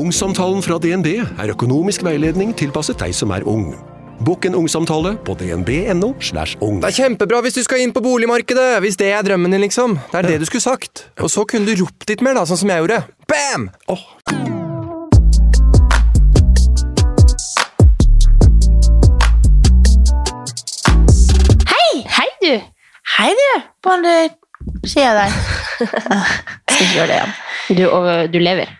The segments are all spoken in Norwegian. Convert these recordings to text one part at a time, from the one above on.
Ungsamtalen fra DNB er økonomisk veiledning tilpasset deg som er ung. Bokk en ungsamtale på dnb.no. slash ung. Det er kjempebra hvis du skal inn på boligmarkedet, hvis det er drømmen din, liksom. Det er det du skulle sagt. Og så kunne du ropt litt mer, da, sånn som jeg gjorde. Bam! Hei, du! Hei, du! På andre sida der. Skal ikke gjøre det igjen. Du, og, du lever.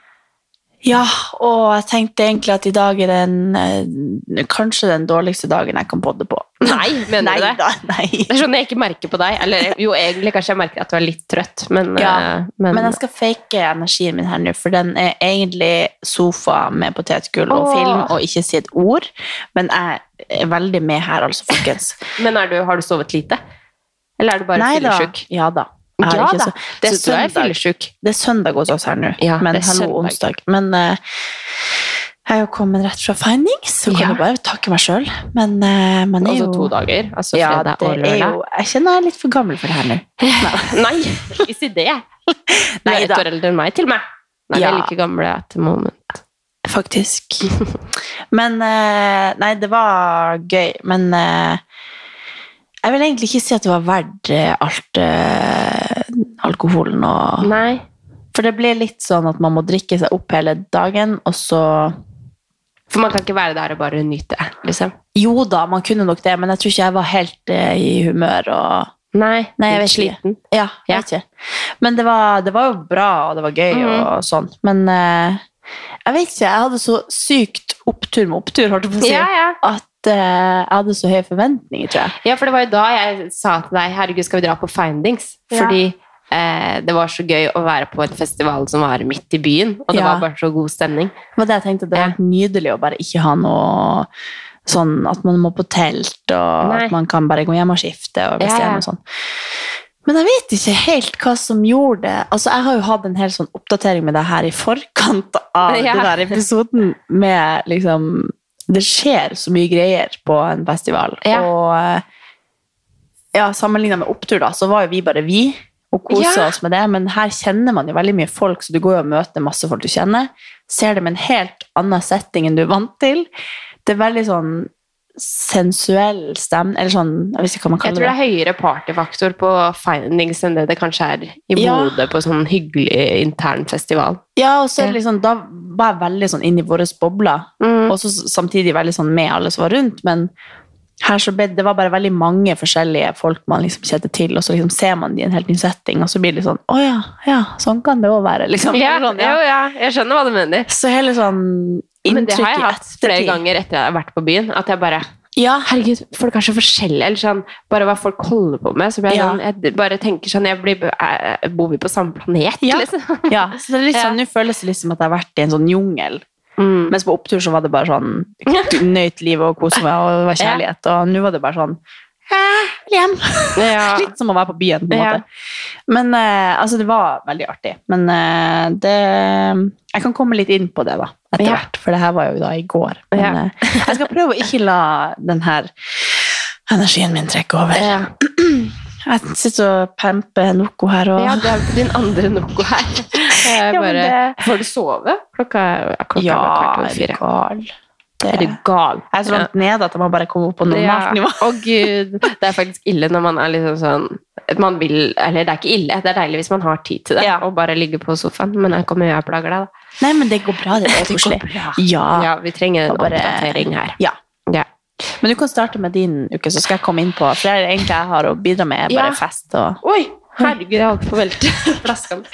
Ja, og jeg tenkte egentlig at i dag er den eh, kanskje den dårligste dagen jeg kan podde på. Nei, mener nei du det? da, nei. Det er sånn jeg ikke merker på deg. Eller jo, egentlig kanskje jeg merker at du er litt trøtt, men, Ja, eh, men, Men jeg skal fake energien min her nå, for den er egentlig sofa med potetgull og Åh. film, og ikke si et ord. Men jeg er veldig med her, altså, folkens. men du, har du sovet lite? Eller er du bare fyllesyk? Ja da. Jeg Ja da. så- Det er Så er fyllesyk? Det er søndag hos oss her nå, Ja, men det er hallo onsdag. Men uh, jeg er jo kommet rett fra Findings, så kan Ja. jeg bare takke meg sjøl. Men uh, man er Altså jo to dager? Altså ja, fredag det og er lørdag? jo Jeg kjenner jeg er litt for gammel for det her nå. Nei, ikke si det! Du er ett år eldre enn meg, til og med. Nei, Ja. er like gamle at the moment. Faktisk. Men uh, Nei, det var gøy. Men eh, jeg vil egentlig ikke si at det var verdt eh, alt eh, alkoholen og Nei. For det blir litt sånn at man må drikke seg opp hele dagen, og så For man kan ikke være der og bare nyte, liksom. Jo da, man kunne nok det, men jeg tror ikke jeg var helt eh, i humør og Nei, Nei, jeg vet ikke. sliten. Ja, jeg vet ikke. Men det var, det var jo bra, og det var gøy Mhm. og sånn. Men eh, jeg vet ikke, jeg hadde så sykt opptur med opptur, holdt jeg på å si, Ja, ja. at jeg hadde så høye forventninger, tror jeg. Ja, for det var jo da jeg sa til deg herregud, skal vi dra på Findings? Ja. Fordi eh, det var så gøy å være på en festival som var midt i byen, og det Ja. var bare så god stemning. Det var det jeg tenkte, det var helt nydelig å bare ikke ha noe sånn at man må på telt, og Nei. at man kan bare gå hjem og skifte og bestemme Ja, ja. sånn. Men jeg vet ikke helt hva som gjorde det. Altså, jeg har jo hatt en hel sånn oppdatering med det her i forkant av Ja. den der episoden med liksom Det skjer så mye greier på en festival. Ja. Og ja, sammenligna med opptur, da, så var jo vi bare vi. Og kosa Ja. oss med det, men her kjenner man jo veldig mye folk, så du går jo og møter masse folk du kjenner. Ser det med en helt annen setting enn du er vant til. Det er veldig sånn sensuell stemning, eller sånn, jeg vet ikke hva man Jeg tror det er høyere partyfaktor på Findings enn det det kanskje er i Ja. På sånn hyggelig intern festival. Ja, og så er det liksom, da var jeg veldig sånn inn i våre bobler, Mm. og så samtidig veldig sånn med alle som var rundt, men her så ble det var bare veldig mange forskjellige folk man liksom kjente til, og så liksom ser man de i en helt ny setting, og så blir det sånn, å ja, ja, sånn kan det også være, liksom. Ja, Sånn, jo, ja, jeg skjønner hva du mener. Så hele sånn Men det har jeg hatt flere ganger etter jeg har vært på byen. At jeg bare Ja, Herregud, folk er så forskjellige. Eller sånn, bare hva folk holder på med. Så jeg, Ja. sånn, jeg bare tenker sånn jeg blir, jeg Bor vi på samme planet, Ja. liksom? ja, så det er litt sånn, nå føles det liksom som at jeg har vært i en sånn jungel, Mm. mens på opptur så var det bare sånn, nøyt livet og kose meg, og det var kjærlighet, og nå var det bare sånn, «Eh, hjem. Ja. Litt som å være på byen, på en Ja. måte. Men eh, altså, det var veldig artig. Men eh, det Jeg kan komme litt inn på det, da, etter Ja. hvert. For det her var jo da i går. Men eh, jeg skal prøve å ikke la den her energien min trekke over. Ja. Jeg sitter og pemper noe her og ja, det er din andre noe her. Jeg bare, Får du sove? Klokka er klokka Ja, er kvart over er du fire. gal? Det, Er du gal? jeg er så langt nede at jeg må bare komme opp på normalt nivå. Å gud, det er faktisk ille når man er liksom sånn man vil, eller det er ikke ille, det er deilig hvis man har tid til det, Ja. og bare ligge på sofaen, men jeg kommer jeg og plager deg da. Nei, men det går bra. Det er koselig. Ja. Ja, vi trenger en bare- oppdatering her. Ja. Ja. Men du kan starte med din uke, så skal jeg komme inn på For det er egentlig jeg har å bidra med, er bare fest og Oi, herregud, jeg holdt på å velte flaskene.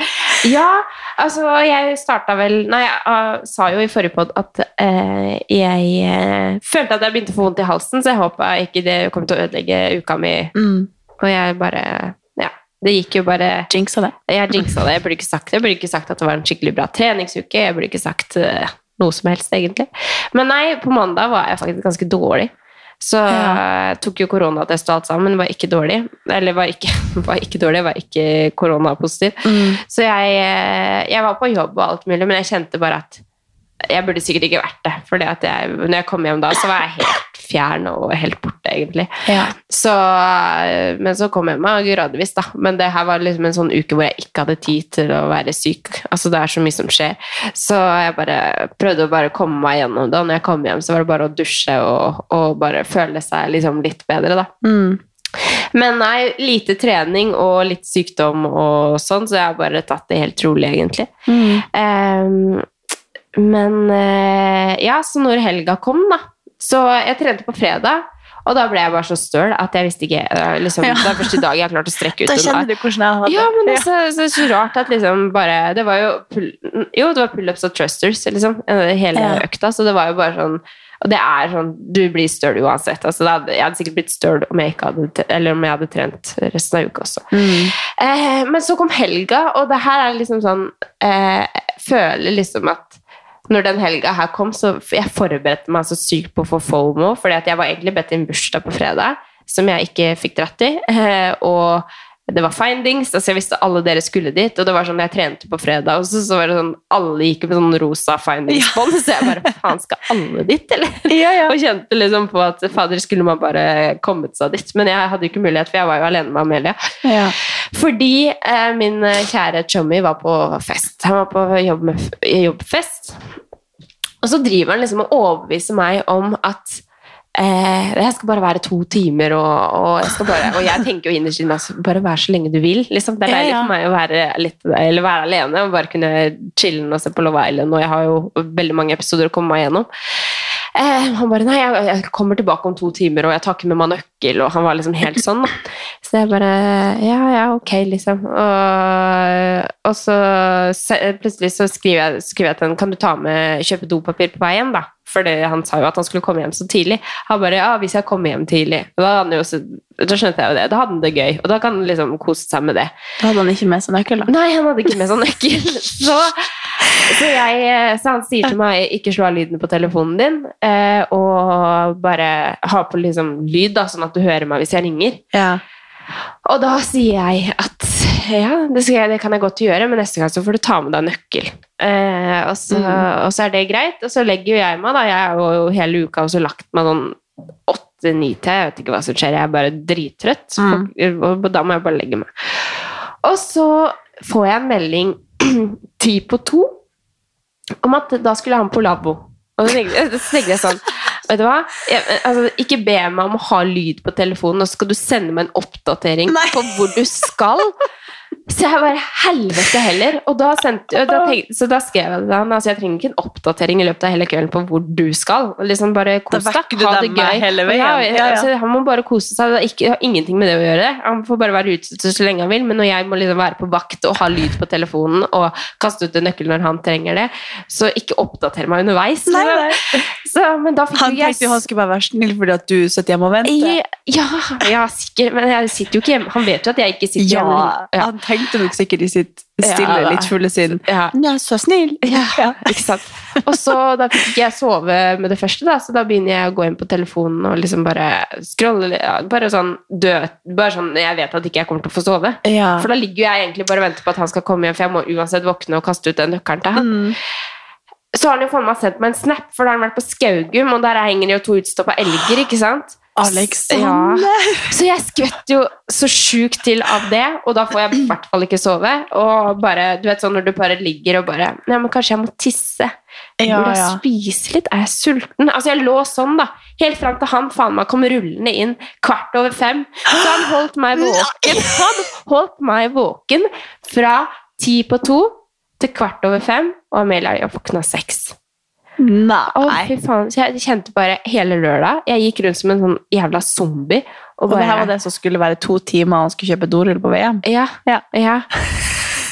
Ja, altså, jeg starta vel Nei, jeg sa jo i forrige pod at eh, jeg eh, følte at jeg begynte å få vondt i halsen, så jeg håpa ikke det kom til å ødelegge uka mi. mm. Og jeg bare Ja. Det gikk jo bare Jinxa det. Jeg jinxa det. Jeg burde ikke sagt det. Jeg burde ikke sagt at det var en skikkelig bra treningsuke. Jeg burde ikke sagt eh, noe som helst, egentlig. Men nei, på mandag var jeg faktisk ganske dårlig. Så ja. tok jo koronatest og alt sammen, var ikke dårlig. Eller var ikke, var ikke dårlig, var ikke koronapositiv. Så jeg, eh, jeg var på jobb og alt mulig, men jeg kjente bare at jeg burde sikkert ikke vært det. For når jeg kom hjem da, så var jeg helt fjern og helt borte, egentlig. Ja. Så, eh, men så kom jeg meg gradvis, da. Men det her var liksom en sånn uke hvor jeg ikke hadde tid til å være syk. Altså Det er så mye som skjer. Så jeg bare prøvde å bare komme meg gjennom det. Og når jeg kom hjem, så var det bare å dusje og, og bare føle seg liksom litt bedre, da. Mm. Men nei, lite trening og litt sykdom og sånn, så jeg har bare tatt det helt rolig, egentlig. Mm. Um, men eh, ja, så når helga kom, da Så jeg trente på fredag, og da ble jeg bare så støl at jeg visste ikke eh, liksom, Ja. Det er første dag jeg har klart å strekke ut Da kjenner du hvordan jeg hadde Ja, men det er så, så, rart at liksom bare Det var jo pull, Jo, det var pullups og thrusters, liksom, eh, hele Ja. økta, så det var jo bare sånn og det er sånn, Du blir støl uansett. altså hadde, Jeg hadde sikkert blitt støl om jeg hadde, om jeg hadde trent resten av uka også. Mm. Eh, men så kom helga, og det her er liksom sånn eh, Jeg føler liksom at når den helga her kom, så jeg forberedte meg så sykt på å få FOMO, fordi jeg var egentlig bedt i en bursdag på fredag, som jeg ikke fikk dratt i. Eh, og det var findings, altså jeg visste alle dere skulle dit, og det var sånn jeg trente på fredag, og så, så var det sånn alle gikk med sånn rosa findings-bånd, så jeg bare faen, skal alle dit, eller? Ja, ja. Og kjente liksom på at fader, skulle man bare kommet seg dit. Men jeg hadde jo ikke mulighet, for jeg var jo alene med Amelia. Ja. Fordi eh, min eh, kjære chummy var på fest. Han var på jobb med, jobbfest. Og så driver han liksom og overbeviser meg om at eh, Jeg skal bare være to timer, og, og, jeg, skal bare, og jeg tenker jo innerst inne altså, bare vær så lenge du vil. Liksom. Det er deilig for meg å være, litt, eller være alene og bare kunne chille og se på Love Island, og jeg har jo veldig mange episoder å komme meg gjennom. Eh, han bare 'Nei, jeg, jeg kommer tilbake om to timer, og jeg tar ikke med meg nøkkel', og han var liksom helt sånn. Så jeg bare Ja, ja, ok, liksom. Og, og så se, plutselig så skriver jeg, skriver jeg til han 'Kan du ta med kjøpe dopapir på vei hjem', da? For det, han sa jo at han skulle komme hjem så tidlig. Han bare 'Ja, hvis jeg kommer hjem tidlig'. Da, hadde han jo, så, da skjønte jeg jo det. Da hadde han det gøy, og da kan han liksom kose seg med det. Da hadde han ikke med seg nøkkel, da. Nei, han hadde ikke med sånn nøkkel. Så, så, jeg, så han sier til meg ikke slå av lyden på telefonen din, eh, og bare ha på liksom lyd, da, sånn at du hører meg hvis jeg ringer. Ja. Og da sier jeg at ja, det, jeg, det kan jeg godt gjøre, men neste gang så får du ta med deg nøkkel. Eh, og, så, og så er det greit, og så legger jo jeg meg, da. Jeg har jo hele uka også lagt meg sånn åtte-ni til, jeg vet ikke hva som skjer, jeg er bare drittrøtt. Og da må jeg bare legge meg. Og så får jeg en melding ti på to om at da skulle han på lavvo. Og så tenkte jeg sånn Vet du hva? Jeg, altså, ikke be meg om å ha lyd på telefonen, og så skal du sende meg en oppdatering Nei. på hvor du skal. Så jeg bare Helvete heller! Og da, sendte, da så da skrev jeg til han altså, jeg trenger ikke en oppdatering i løpet av hele kvelden på hvor du skal. Liksom bare kos deg, ha det gøy. Og veien. Ja, Ja. Altså, han må bare kose seg. Det, ikke, har ingenting med det å gjøre. Han får bare være ute så lenge han vil, men når jeg må liksom være på vakt og ha lyd på telefonen og kaste ut en nøkkel når han trenger det, så ikke oppdater meg underveis. Nei, nei. Så, men da fikk Han jeg tenkte jo han skulle bare være snill fordi at du sitter hjemme og venter. ja, ja, sikkert. Men jeg sitter jo ikke hjemme. Han vet jo at jeg ikke sitter hjemme. Ja. han tenkte nok sikkert i sitt stille, Ja, litt fulle sinn. Ja. Ja, så snill. Ja, ikke sant. Og så da fikk ikke jeg sove med det første, da, så da begynner jeg å gå inn på telefonen og liksom bare scrolle Bare sånn død Bare sånn jeg vet at ikke jeg kommer til å få sove. Ja. For da ligger jo jeg egentlig bare og venter på at han skal komme hjem, for jeg må uansett våkne og kaste ut den nøkkelen til han. Mm. Så har han jo faen meg sendt meg en snap, for da har han vært på Skaugum, og der henger det jo to utstoppa elger, ikke sant? Alexander! Ja. Så jeg skvetter jo så sjukt til av det, og da får jeg i hvert fall ikke sove. Og bare, du vet sånn når du bare ligger og bare Nei, men kanskje jeg må tisse. Jeg Ja, ja. spise litt. Er jeg sulten? Altså, jeg lå sånn, da. Helt fram til han faen meg kom rullende inn kvart over fem. Så han holdt meg våken. Han holdt meg våken fra ti på to til kvart over fem, og Amelia våkna seks. Å, fy faen. Så jeg kjente bare hele lørdag Jeg gikk rundt som en sånn jævla zombie. Og Og det her var det som skulle være to timer, han skulle kjøpe dorull på VM. Ja. Ja. ja.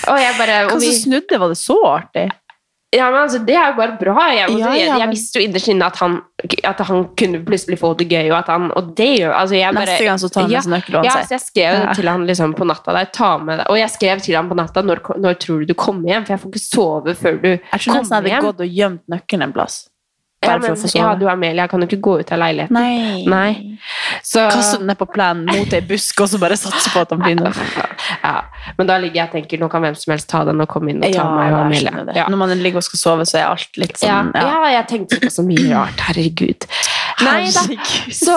Og jeg bare og vi, snudde? Var det så artig? Ja, men altså, Det er jo bare bra. Jeg, Ja, ja, men... jeg visste jo innerst inne at han, at han kunne plutselig få det gøy. Og, at han, og det gjør altså, jeg bare, Neste gang så tar han med seg nøkkel Ja, så jeg skrev Ja. til han liksom på natta der, ta med deg Og jeg skrev til han på natta når, når tror du du kommer hjem, for jeg får ikke sove før du Jeg tror nesten jeg kommer hadde gått og gjemt nøkkelen en plass. Ja, men, for å få ja, du Amelie, jeg kan jo ikke gå ut av leiligheten. Nei. Nei. Så, Kaste den ned på plenen mot ei busk, og så bare satse på at han blir noe. ja. Men da ligger jeg og tenker nå kan hvem som helst ta den og komme inn og ta Ja, meg og Amelia. Ja. Når man ligger og skal sove, så er alt litt Ja, sånn ja, jeg tenkte på så mye rart. Herregud. Nei da. Så,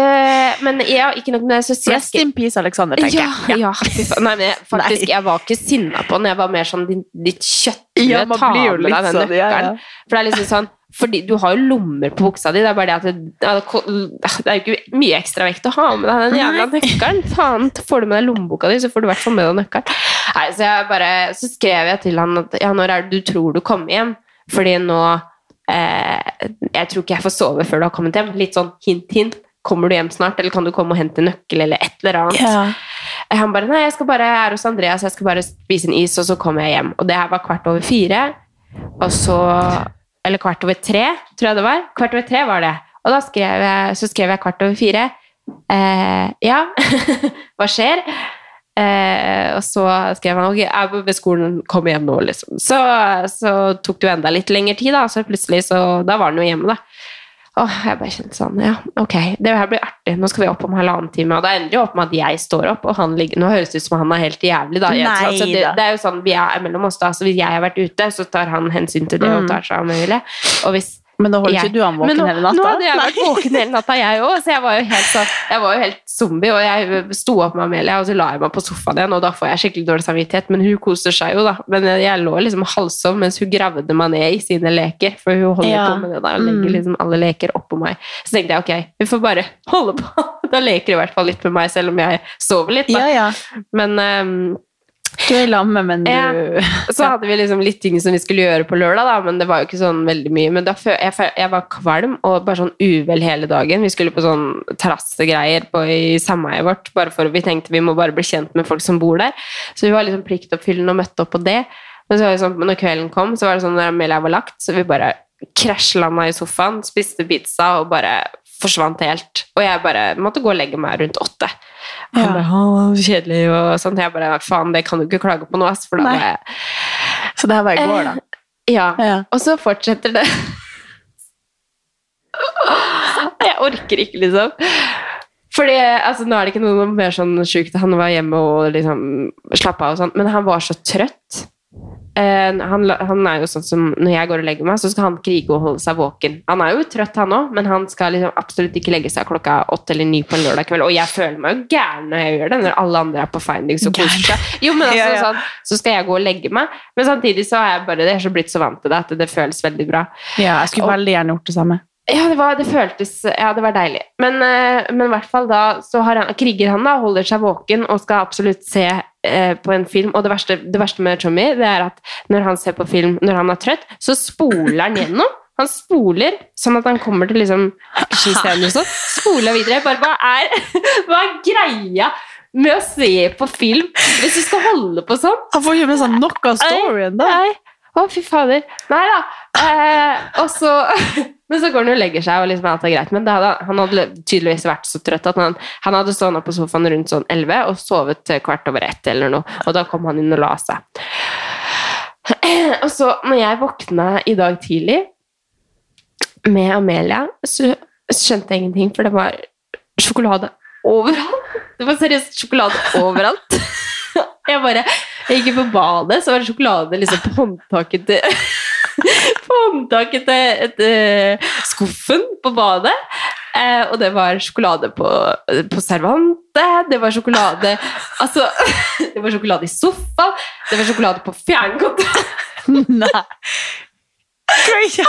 øh, men jeg, ikke nok med det. Rest in peace, Alexander, tenker ja, jeg. ja, faen. Nei, men jeg, faktisk, Nei. jeg var ikke sinna på den. Jeg var mer sånn ditt kjøttlige, Ja, man ta med deg den sånn, ja, ja. nøkkelen. For det er liksom sånn fordi du har jo lommer på buksa di. Det er bare det at det, ja, det er jo ikke mye ekstra vekt å ha med deg den jævla nøkkelen. Faen, får du med deg lommeboka di, så får du i hvert fall med deg nøkkelen. Nei, så, jeg bare, så skrev jeg til han at ja, når er det du tror du kommer hjem? Fordi nå eh, Jeg tror ikke jeg får sove før du har kommet hjem. Litt sånn hint, hint. Kommer du hjem snart, eller kan du komme og hente nøkkel, eller et eller annet? Ja. Han bare Nei, jeg skal bare jeg er hos Andreas, jeg skal bare spise en is, og så kommer jeg hjem. Og det her var kvart over fire. Og så Eller kvart over tre, tror jeg det var. Kvart over tre var det. Og da skrev jeg, så skrev jeg kvart over fire. Eh, ja, hva skjer? Eh, og så skrev han ok, jeg er ved skolen, kom hjem nå, liksom. Så, så tok det jo enda litt lengre tid, da. Så plutselig, så da var han jo hjemme, da. Åh, jeg bare kjente sånn, ja, ok, det her blir artig. Nå skal vi opp om halvannen time, og da ender det jo opp med at jeg står opp, og han ligger Nå høres det ut som han er helt jævlig, da. Nei altså, det, det er jo sånn vi er mellom oss, da. Så hvis jeg har vært ute, så tar han hensyn til det og Mm. tar seg av Amelie. Og hvis Men da holder jeg- ikke du an våken nå, hele natta? Nå hadde jeg vært våken hele natta, jeg òg, så jeg var helt sånn Jeg var jo helt zombie, og jeg sto opp med Amelia, og så la jeg meg på sofaen igjen, og da får jeg skikkelig dårlig samvittighet, men hun koser seg jo, da. Men jeg lå liksom halvsov mens hun gravde meg ned i sine leker, for hun holder Ja. på med det da, og legger Mm. liksom alle leker oppå meg. Så tenkte jeg ok, vi får bare holde på. Da leker hun i hvert fall litt med meg, selv om jeg sover litt, da. Ja, ja. Men ehm, Du er i lamme, men du Ja. så hadde vi liksom litt ting som vi skulle gjøre på lørdag, da, men det var jo ikke sånn veldig mye. Men da jeg, jeg var kvalm og bare sånn uvel hele dagen. Vi skulle på sånn terrassegreier i sameiet vårt, bare for vi tenkte vi må bare bli kjent med folk som bor der. Så vi var liksom pliktoppfyllende og møtte opp på det. Men så var det sånn, når kvelden kom, så var det sånn når Amelia var lagt, så vi bare krasjlanda i sofaen, spiste pizza og bare forsvant helt. Og jeg bare måtte gå og legge meg rundt åtte. Han Ja. bare, 'Å, kjedelig og sånn. Jeg bare, faen, det kan du ikke klage på nå, ass, for da bare Så det her bare går, da. ja. Ja. Og så fortsetter det. Jeg orker ikke, liksom. Fordi, altså, Nå er det ikke noe mer sånn sjukt. Han var hjemme og liksom slappa av, og sånn, men han var så trøtt. Eh, han, han er jo sånn som Når jeg går og legger meg, så skal han krige og holde seg våken. Han er jo trøtt, han òg, men han skal liksom absolutt ikke legge seg klokka åtte eller ni på en lørdag kveld. Og jeg føler meg jo gæren når jeg gjør det, når alle andre er på findings og koser seg. Jo, men altså, Ja, ja. Sånn, så skal jeg gå og legge meg. Men samtidig så har jeg bare jeg er så blitt så vant til det at det føles veldig bra. Ja, jeg skulle Og- veldig gjerne gjort det samme. Ja, det, var, det føltes Ja, det var deilig. Men, eh, men i hvert fall da så har han, kriger han da, holder seg våken og skal absolutt se eh, på en film. Og det verste, det verste med Tommy det er at når han ser på film når han er trøtt, så spoler han gjennom. Han spoler sånn at han kommer til liksom actionscenen og sånn. Spoler videre. Bare hva er, hva er greia med å se på film hvis du skal holde på sånn? Han får ikke med seg nok av storyen, da. Nei. Å, fy fader. Nei da. Eh, og så, men så går han og legger seg, og liksom alt er greit. Men hadde, han hadde tydeligvis vært så trøtt at han, han hadde stått på sofaen rundt sånn 11 og sovet til kvart over ett eller noe. Og da kom han inn og la seg. Og så, når jeg våkna i dag tidlig med Amelia, så skjønte jeg ingenting, for det var sjokolade overalt. Det var seriøst sjokolade overalt. Jeg bare jeg gikk på badet, så var det sjokolade liksom på håndtaket til På håndtaket til, til skuffen på badet. Eh, og det var sjokolade på, på servantet, det var sjokolade Altså, det var sjokolade i sofaen, det var sjokolade på fjernkontrollen. Nei. Altså,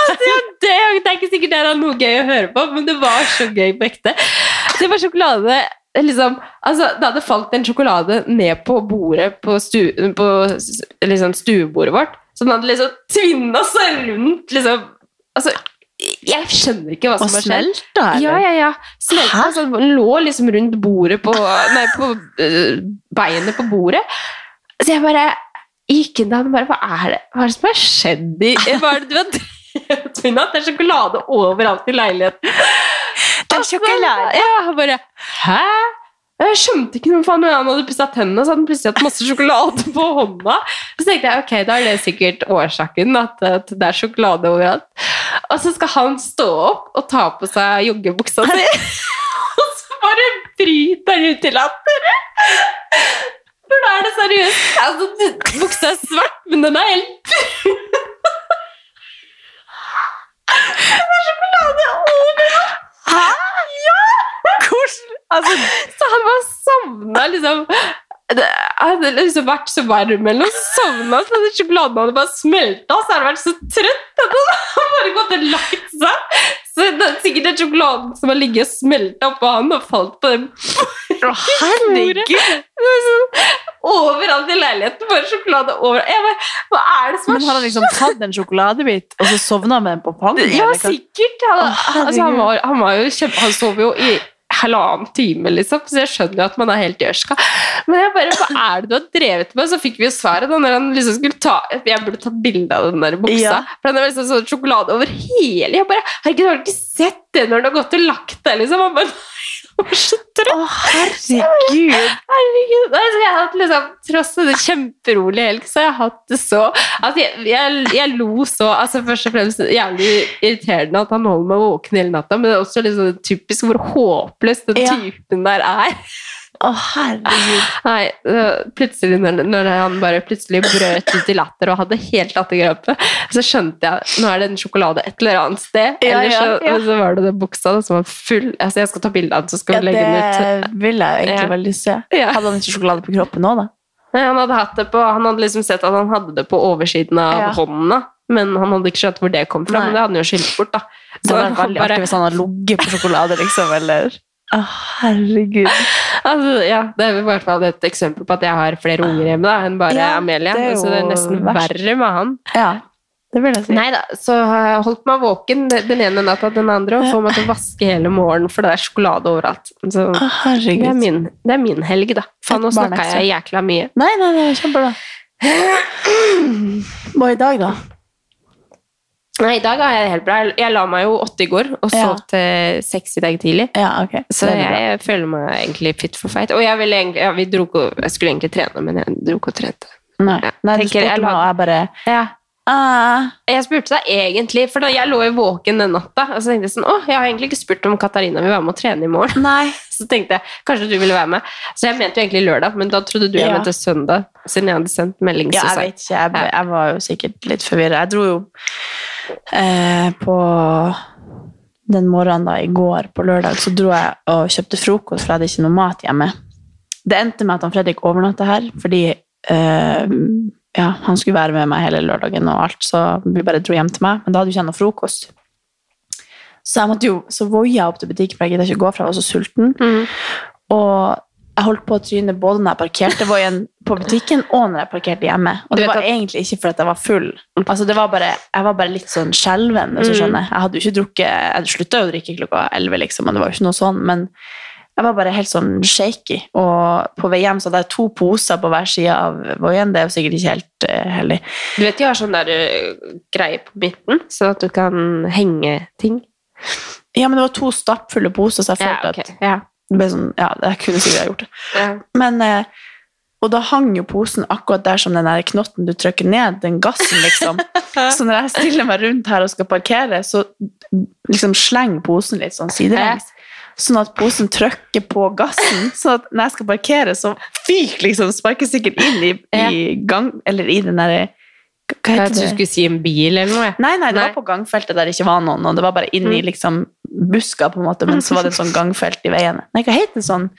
det, er ikke sikkert det er noe gøy å høre på, men det var så gøy på ekte. Det var sjokolade liksom, altså, Det hadde falt en sjokolade ned på bordet på, stu, på liksom, stuebordet vårt. Så den hadde liksom tvinna seg rundt liksom, altså, Jeg skjønner ikke hva som har skjedd. smelta, eller? Ja, ja, ja. Smelta, altså, den lå liksom rundt bordet på Nei, på uh, beinet på bordet. Så jeg bare gikk inn der og bare Hva er det Hva er det som har skjedd i Hva er det du har drevet med? Det er sjokolade overalt i leiligheten. Det er sjokolade. Ja, bare Hæ? Jeg skjønte ikke noe faen når han hadde pussa tennene, så hadde han plutselig hatt masse sjokolade på hånda. Så tenkte jeg ok, da er det sikkert årsaken, at, at det er sjokolade overalt. Og så skal han stå opp og ta på seg joggebuksa si, og så bare bryter han ut i latter. For da er det seriøst. Altså, buksa er svart, men den er helt Det er sjokolade overalt! Hæ? Ja! Hvordan? Altså, Så han bare sovna liksom Han hadde liksom vært så varm eller noe, sovna, så hadde sjokoladen hadde bare smelta, så hadde han vært så trøtt at han hadde bare gått og lagt seg. Så det er sikkert den sjokoladen som har ligget og smelta oppå han og falt på herregud! Er sånn Overalt i leiligheten, bare sjokolade overalt. Jeg bare, Hva er det som Men har han liksom tatt en sjokoladebit, og så sovna med den på pannen Ja, sikkert. Han, oh, altså, han, var, han var jo kjempe... Han sov jo i halvannen time, liksom, så jeg skjønner jo at man er helt gjørska. Men jeg bare, hva er det du har drevet med? Så fikk vi jo svaret da når han liksom skulle ta Jeg burde tatt bilde av den der buksa. Ja. For den er liksom sånn sjokolade over hele Jeg bare, herregud, har du ikke sett det når du har gått og lagt deg, liksom? Han bare, var så trøtt. Å, herregud! Herregud, altså, jeg har hatt liksom, tross en kjemperolig helg, så jeg har hatt det så altså, jeg, jeg, jeg lo så altså, Først og fremst jævlig irriterende at han holder meg våken hele natta, men det er også liksom typisk hvor håpløs den Ja. typen der er. Å, herregud. Nei, plutselig når, han bare plutselig brøt ut i latter og hadde helt latterkrampe, så skjønte jeg nå er det en sjokolade et eller annet sted. Ja, Eller ja, så, ja. så var det den buksa da, som var full. Altså, jeg skal ta bilde av den, så skal Ja, vi legge den ut. det vil jeg egentlig Ja. veldig se. Ja. Hadde han ikke sjokolade på kroppen òg, da? Nei, Han hadde hatt det på, han hadde liksom sett at han hadde det på oversiden av Ja. hånda, men han hadde ikke skjønt hvor det kom fra. Nei. Men det hadde han jo skilt bort, da. Så Det hadde vært veldig artig hvis han hadde ligget på sjokolade, liksom, eller Å, herregud. altså, ja, det er i hvert fall et eksempel på at jeg har flere unger hjemme da, enn bare Ja, Amelia. det så det er nesten verst. verre med han. Ja, det vil jeg si. Nei da, så har jeg holdt meg våken den ene natta den andre og får meg til å vaske hele morgenen, for det er sjokolade overalt. Så Å, det er min, det er min helg, da. Faen, nå snakka jeg jækla mye. Nei, nei, det er kjempebra. Hva i dag, da? Nei, i dag har jeg det helt bra. Jeg- la meg jo åtte i går og Ja. sov til seks i dag tidlig. Ja, ok. Så jeg føler meg egentlig fit for fight. Og jeg, ville egentlig, ja, vi dro, ikke- jeg skulle egentlig trene, men jeg dro ikke og trente. Nei, nei du tenker jeg spurte meg, og jeg bare Ja. ah, Jeg spurte deg egentlig, for da jeg lå jo våken den natta, og så tenkte jeg sånn, åh, jeg har egentlig ikke spurt om Katarina vil være med og trene i morgen. Nei. Så tenkte jeg, kanskje du ville være med. Så jeg mente jo egentlig lørdag, men da trodde du jeg Ja. mente søndag, siden jeg hadde sendt melding. Ja, jeg vet ikke. Jeg, jeg var jo sikkert litt forvirra. Jeg dro jo eh, på den morgenen da, i går, på lørdag, så dro jeg og kjøpte frokost, for jeg hadde ikke noe mat hjemme. Det endte med at han Fredrik overnatta her, fordi eh, ja, han skulle være med meg hele lørdagen og alt, så vi bare dro hjem til meg. Men da hadde jo ikke noe frokost. Så jeg måtte jo, så voia opp til butikken, for jeg gidda ikke gå fra, jeg var så sulten. Mm. Og jeg holdt på å tryne både når jeg parkerte voien på butikken, og når jeg parkerte hjemme. Og det var at- egentlig ikke fordi jeg var full. Altså, det var bare, jeg var bare litt sånn skjelven, Mm. Jeg hadde jo ikke drukket, jeg slutta jo å drikke klokka 11, liksom, og det var jo ikke noe sånn, men jeg var bare helt sånn shaky. Og på vei hjem så hadde jeg to poser på hver side av voien. Det er jo sikkert ikke helt uh, heldig. Du vet de har sånn der uh, greie på midten, så at du kan henge ting. Ja, men det var to stappfulle poser, så jeg Ja, okay. ok. at Ja. Det ble sånn, ja, jeg kunne sikkert ha gjort det. Ja. Men, eh, og da hang jo posen akkurat der som den der knotten du trykker ned, den gassen, liksom. så når jeg stiller meg rundt her og skal parkere, så liksom slenger posen litt sånn sidelengs. Sånn at posen trykker på gassen, sånn at når jeg skal parkere, så fyker liksom sparkesykkelen inn i, i gang, eller i den derre Jeg heter trodde du skulle si en bil eller noe. Nei, nei, det Nei. var på gangfeltet der det ikke var noen, og det var bare inni i Mm. liksom buska, på en måte, men så var det et sånn gangfelt i veiene. Nei, hva heter det sånn?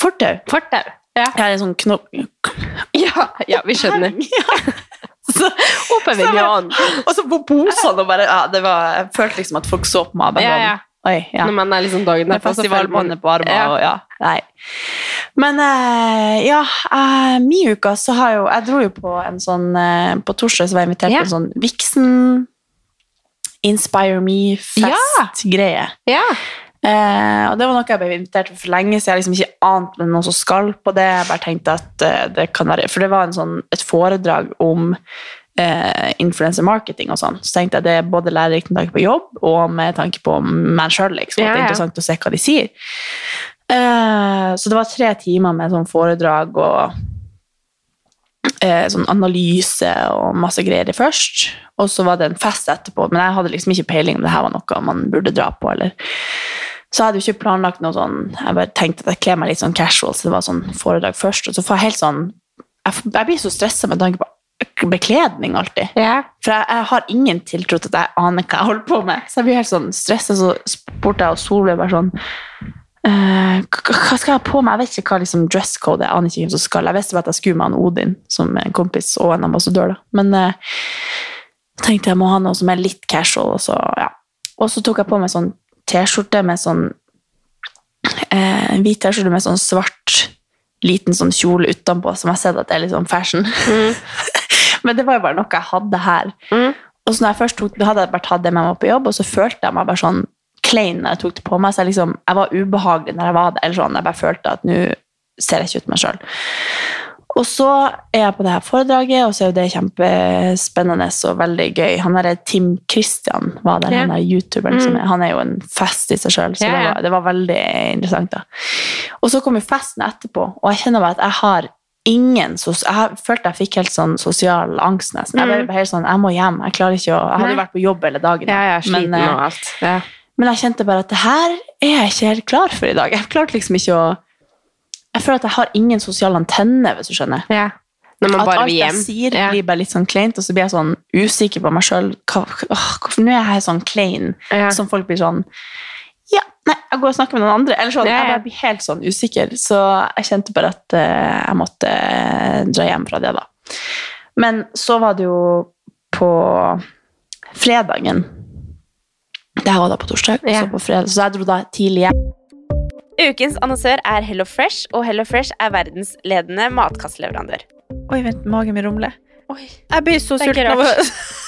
Fortau. Fortau. Ja. ja, en sånn knop... Ja, ja, vi skjønner. Ja. Så, så jeg og så på posene, og bare, ja, det var, jeg følte liksom at folk så på meg. bare ja. Oi, ja. Når man er liksom dagen derpå, så føler man- på armen, Ja. og ja, nei. Men eh, ja, eh, min uka så har jo, jeg dro jo på en sånn, eh, på torsdag så var jeg invitert Ja. på en sånn Vixen Inspire Me-fest-greie. Ja. Eh, og det var noe jeg ble invitert til for lenge, så jeg liksom ikke ant med noen som skal på det. Jeg bare tenkte at eh, det kan være For det var en sånn, et foredrag om eh, influencer marketing og sånn. Så tenkte jeg det er både lærerikt med tanke på jobb og med tanke på meg sjøl. Liksom, at Ja, det er ja. interessant å se hva de sier. Eh, så det var tre timer med sånn foredrag og eh, sånn analyse og masse greier først. Og så var det en fest etterpå, men jeg hadde liksom ikke peiling om det her var noe man burde dra på. eller så jeg hadde jo ikke planlagt noe sånn Jeg bare tenkte at jeg kler meg litt sånn casual, så det var sånn foredrag først. Og så får jeg helt sånn Jeg, jeg blir så stressa med tanke på bekledning alltid. Ja. For jeg, jeg har ingen tiltro til at jeg aner hva jeg holder på med. Så jeg blir helt sånn stressa, så spurte jeg og Solveig bare sånn uh, hva skal jeg ha på meg? Jeg vet ikke hva liksom, dress code er. Jeg aner ikke hvem som skal. Jeg visste bare at jeg skulle med han Odin som en kompis og en ambassadør. Da. Men uh, jeg tenkte jeg må ha noe som er litt casual. Og så, ja. og så tok jeg på meg sånn T-skjorte med sånn uh, hvit T-skjorte med sånn svart liten sånn kjole utenpå, som jeg har sett at det er litt sånn fashion. Men det var jo bare noe jeg hadde her. Mm. Og så når jeg først tok, hadde jeg bare tatt det med meg på jobb, og så følte jeg meg bare sånn klein når jeg tok det på meg. Så jeg, liksom, jeg var ubehagelig når jeg var der. eller sånn, jeg bare følte at nå ser jeg ikke ut meg sjøl. Og så er jeg på det her foredraget, og så er jo det kjempespennende og veldig gøy. Han derre Tim Christian var der, Ja. han er youtuberen som er, han er jo en fest i seg sjøl, så Ja, det, var, det var veldig interessant. da. Og så kom jo festen etterpå, og jeg kjenner bare at jeg har ingen Jeg følte jeg fikk helt sånn sosial angst nesten. Jeg ble helt sånn, jeg må hjem, jeg klarer ikke å Jeg hadde vært på jobb hele dagen. Ja, jeg er sliten men, eh, og alt. Ja. men jeg kjente bare at det her er jeg ikke helt klar for i dag. Jeg klarte liksom ikke å Jeg føler at jeg har ingen sosial antenne, hvis du skjønner. Ja. Når man At bare alt vil jeg sier, blir bare litt sånn kleint, og så blir jeg sånn usikker på meg sjøl. Hvorfor nå er jeg sånn klein? Som folk blir sånn nei, jeg går og snakker med noen andre. Eller sånn. Jeg bare blir helt sånn usikker. Så jeg kjente bare at eh, jeg måtte eh, dra hjem fra det, da. Men så var det jo på fredagen. Det her var da på torsdag, Ja. så på fredag. Så jeg dro da tidlig hjem. Ukens annonsør er Hello Fresh, og Hello Fresh er verdensledende matkastleverandør. Oi, vent, magen min rumler. Oi. Jeg blir så sulten av å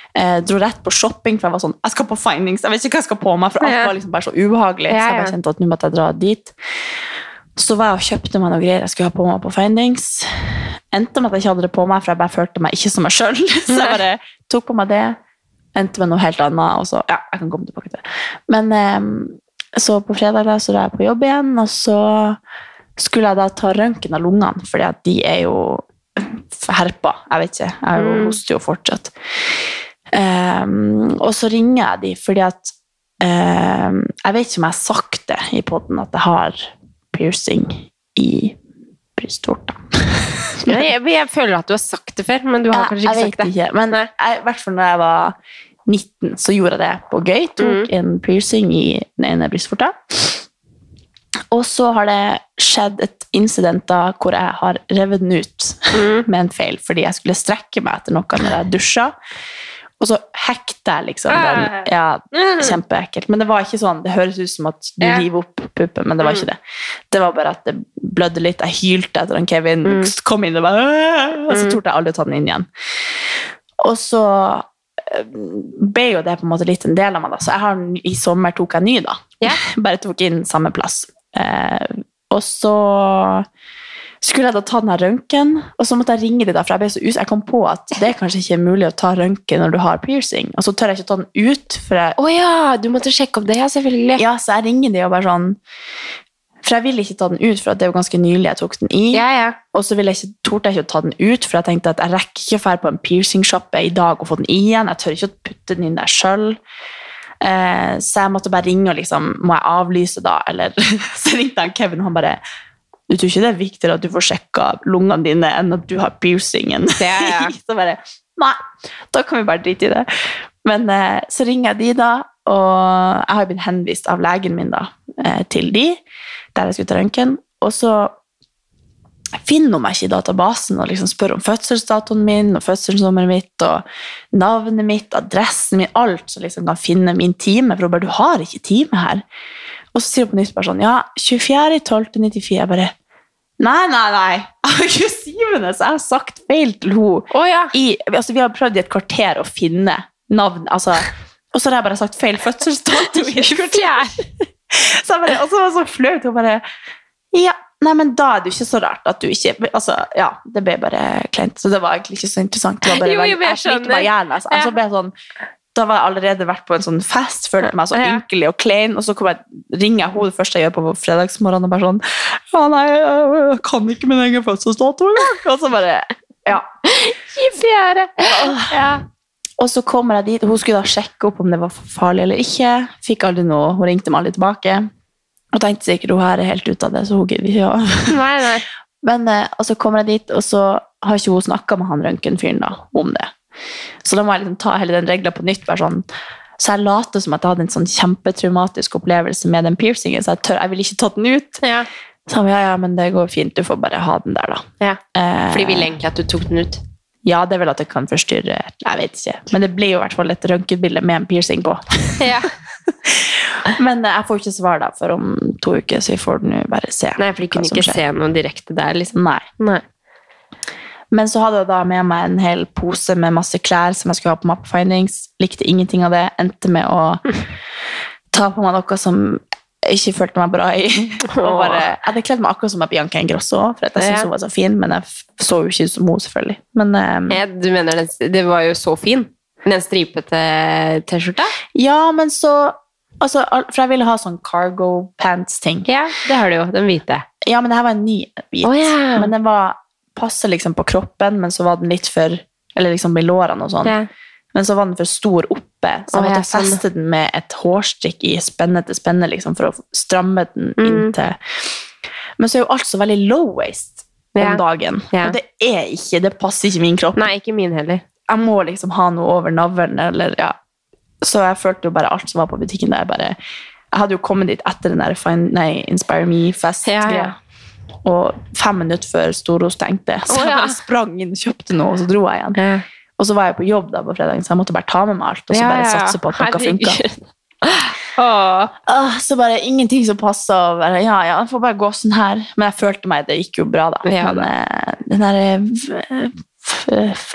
Eh, dro rett på shopping, for jeg var sånn Jeg skal på findings, jeg vet ikke hva jeg skal på meg, for alt var liksom bare så ubehagelig. Så jeg bare kjente at nå måtte jeg dra dit. Så var jeg og kjøpte meg noe greier jeg skulle ha på meg på findings. Endte med at jeg ikke hadde det på meg, for jeg bare følte meg ikke som meg sjøl. Så jeg bare tok på meg det. Endte med noe helt annet, og så Ja, jeg kan komme tilbake til det. Men eh, så på fredag da, så var jeg på jobb igjen, og så skulle jeg da ta røntgen av lungene, fordi at de er jo herpa. Jeg vet ikke. Jeg Mm. hoster jo fortsatt. Ehm, og så ringer jeg de fordi at ehm, Jeg vet ikke om jeg har sagt det i poden at jeg har piercing i brystvorta. Jeg, jeg føler at du har sagt det før, men du har kanskje ikke sagt det. ikke, men jeg, i hvert fall når jeg var 19, så gjorde jeg det på gøy. Tok Mm. en piercing i den ene brystvorta. Og så har det skjedd et incident da hvor jeg har revet den ut Mm. med en feil, fordi jeg skulle strekke meg etter noe når jeg dusja. Og så hekte jeg liksom den. Ja, kjempeekkelt. Men det var ikke sånn, det høres ut som at du river opp puppen, men det var ikke det. Det var bare at det blødde litt. Jeg hylte etter han Kevin Mm. kom inn og bare Og så torde jeg aldri å ta den inn igjen. Og så eh, ble jo det på en måte litt en del av meg, da. Så har, i sommer tok jeg ny, da. Bare tok inn samme plass. Eh, og så skulle jeg da ta den røntgen, og så måtte jeg ringe de da, for jeg ble så us jeg kom på at det er kanskje ikke mulig å ta røntgen når du har piercing, og så tør jeg ikke ta den ut, for jeg, Å ja, du måtte sjekke opp det, ja, selvfølgelig. ja, så jeg ringer de og bare sånn, for jeg ville ikke ta den ut, for det er jo ganske nylig jeg tok den i, Ja, ja. og så ville jeg ikke, torde jeg ikke å ta den ut, for jeg tenkte at jeg rekker ikke å dra på en piercing-shoppe i dag og få den i igjen. Jeg tør ikke å putte den inn der selv. Eh, så jeg måtte bare ringe og liksom, må jeg avlyse da? Eller så ringte han Kevin, og han bare, du tror ikke det er viktigere at du får sjekka lungene dine enn at du har piercingen? Det er jeg. så bare, nei, da kan vi bare drite i det. Men eh, så ringer jeg de da, og jeg har blitt henvist av legen min da, eh, til de, der jeg skulle ta røntgen. Og så finner hun meg ikke i databasen og liksom spør om fødselsdatoen min og fødselsnummeret mitt og navnet mitt, adressen min, alt som liksom kan finne min time. For hun bare 'Du har ikke time her'. Og så sier hun på nytt bare sånn 'Ja, 24.12.94'. Jeg bare Nei, nei, nei. Jeg 27., så jeg har sagt feil til henne. Oh, ja. I, altså, vi har prøvd i et kvarter å finne navn. Altså, og så har jeg bare sagt feil fødselsdato i et kvarter. Så jeg bare, og så var det så flaut. Hun bare Ja, nei, men da er det jo ikke så rart at du ikke Altså, ja, det ble bare kleint. Så det var egentlig ikke så interessant. Det var bare, Jo, jo, men jeg jeg slikket skjønner. jeg, jeg, jeg, Altså. jeg, Så ble jeg sånn da var jeg allerede vært på en sånn fest, følte meg så ynkelig og klein, og så jeg, ringer jeg henne det første jeg gjør på fredagsmorgenen og bare sånn Ja, nei, jeg kan ikke min egen fødselsdato engang. Og så bare Ja. I fjerde. Ja. Og så kommer jeg dit, og hun skulle da sjekke opp om det var farlig eller ikke. Fikk aldri noe, hun ringte meg aldri tilbake. Og tenkte sikkert hun her er helt ute av det, så hun gidder ikke. å- Nei, nei. Men eh, og så kommer jeg dit, og så har ikke hun snakka med han røntgenfyren om det. Så da må jeg liksom ta hele den regla på nytt. Bare sånn. Så jeg later som at jeg hadde en sånn kjempetraumatisk opplevelse med den piercingen, så jeg, tør, jeg ville ikke tatt den ut. Ja. Så han, ja, ja, men det går fint, du får bare ha den der, da. Ja. Eh, For de ville egentlig at du tok den ut. Ja, det er vel at det kan forstyrre Jeg vet ikke. Men det blir jo i hvert fall et røntgenbilde med en piercing på. Ja. Men eh, jeg får ikke svar da for om to uker, så vi får nå bare se. Nei, for de kunne ikke skjer. se noe direkte der, liksom. Nei. Nei. Men så hadde jeg da med meg en hel pose med masse klær som jeg skulle ha på Mapfindings. Likte ingenting av det. Endte med å ta på meg noe som jeg ikke følte meg bra i. Bare, jeg hadde kledd meg akkurat som Bianca Ingrosso, for jeg syntes hun var så fin, men jeg så jo ikke ut som hun, selvfølgelig. Men um, Ja, du mener det var jo så fin. Den stripete T-skjorta? ja, men så altså, For jeg ville ha sånn cargo pants-ting. Ja, det har du jo. Den hvite. Ja, men det her var en ny hvit. Oh, yeah. Men den var passer liksom på kroppen, men så var den litt for Eller liksom i lårene og sånn. Ja. Men så var den for stor oppe, så jeg måtte jeg sånn. feste den med et hårstrikk i spenne til spenne liksom, for å stramme den Mm. inn til Men så er jo alt så veldig low waste om dagen. Ja. Og det er ikke, det passer ikke min kropp. Nei, ikke min heller. Jeg må liksom ha noe over navlen, eller ja. Så jeg følte jo bare alt som var på butikken der, bare Jeg hadde jo kommet dit etter den der Find, nei, Inspire Me-fest. Ja, ja. Og fem minutter før Storo stengte, så jeg ja. bare sprang inn kjøpte noe, og så dro jeg igjen. Ja. Og så var jeg på jobb da på fredagen, så jeg måtte bare ta med meg alt, og så bare satse på at noe funka. Åh, Så bare ingenting som passa. Ja, ja, jeg får bare gå sånn her. Men jeg følte meg, det gikk jo bra, da. Men eh, den der